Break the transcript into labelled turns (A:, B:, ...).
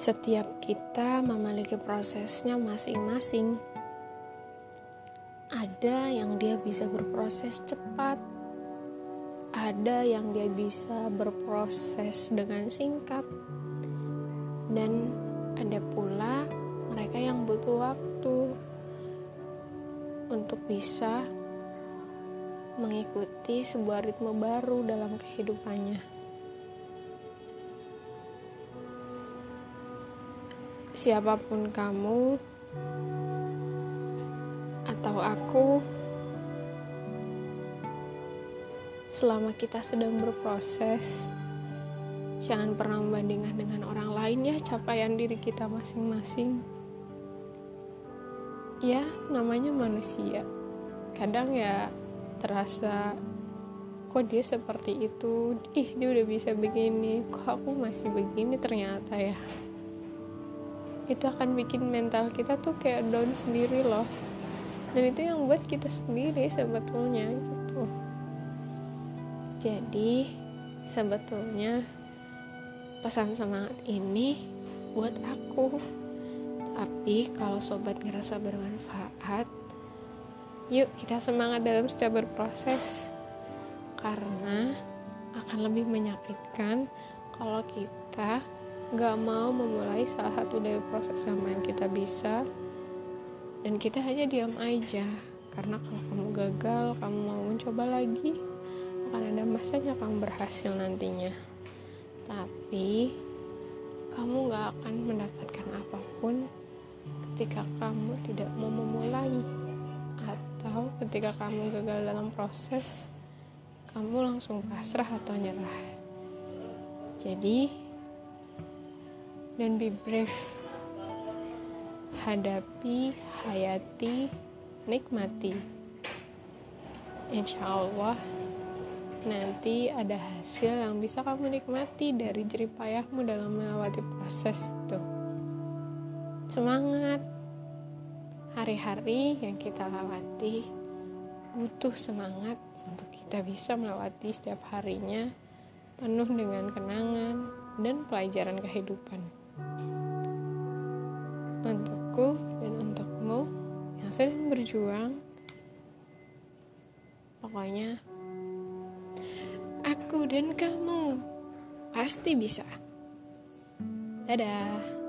A: Setiap kita memiliki prosesnya masing-masing. Ada yang dia bisa berproses cepat, ada yang dia bisa berproses dengan singkat, dan ada pula mereka yang butuh waktu untuk bisa mengikuti sebuah ritme baru dalam kehidupannya. Siapa pun kamu atau aku, selama kita sedang berproses, jangan pernah membandingkan dengan orang lain ya capaian diri kita masing-masing. Ya, namanya manusia. Kadang ya terasa kok dia seperti itu, ih dia udah bisa begini, kok aku masih begini ternyata ya itu akan bikin mental kita tuh kayak down sendiri loh. Dan itu yang buat kita sendiri sebetulnya gitu. Jadi sebetulnya pesan semangat ini buat aku. Tapi kalau sobat ngerasa bermanfaat yuk kita semangat dalam setiap berproses. Karena akan lebih menyakitkan kalau kita gak mau memulai salah satu dari proses sama yang kita bisa. Dan kita hanya diam aja. Karena kalau kamu gagal kamu mau mencoba lagi akan ada masanya kamu berhasil nantinya. Tapi kamu gak akan mendapatkan apa pun ketika kamu tidak mau memulai. Atau ketika kamu gagal dalam proses kamu langsung pasrah atau nyerah. Jadi dan be brave. Hadapi hayati nikmati. Insya Allah nanti ada hasil yang bisa kamu nikmati dari jeripayahmu dalam melewati proses itu. Semangat. Hari-hari yang kita lewati butuh semangat untuk kita bisa melewati setiap harinya penuh dengan kenangan dan pelajaran kehidupan untukku dan untukmu yang sedang berjuang. Pokoknya, aku dan kamu pasti bisa. Dadah.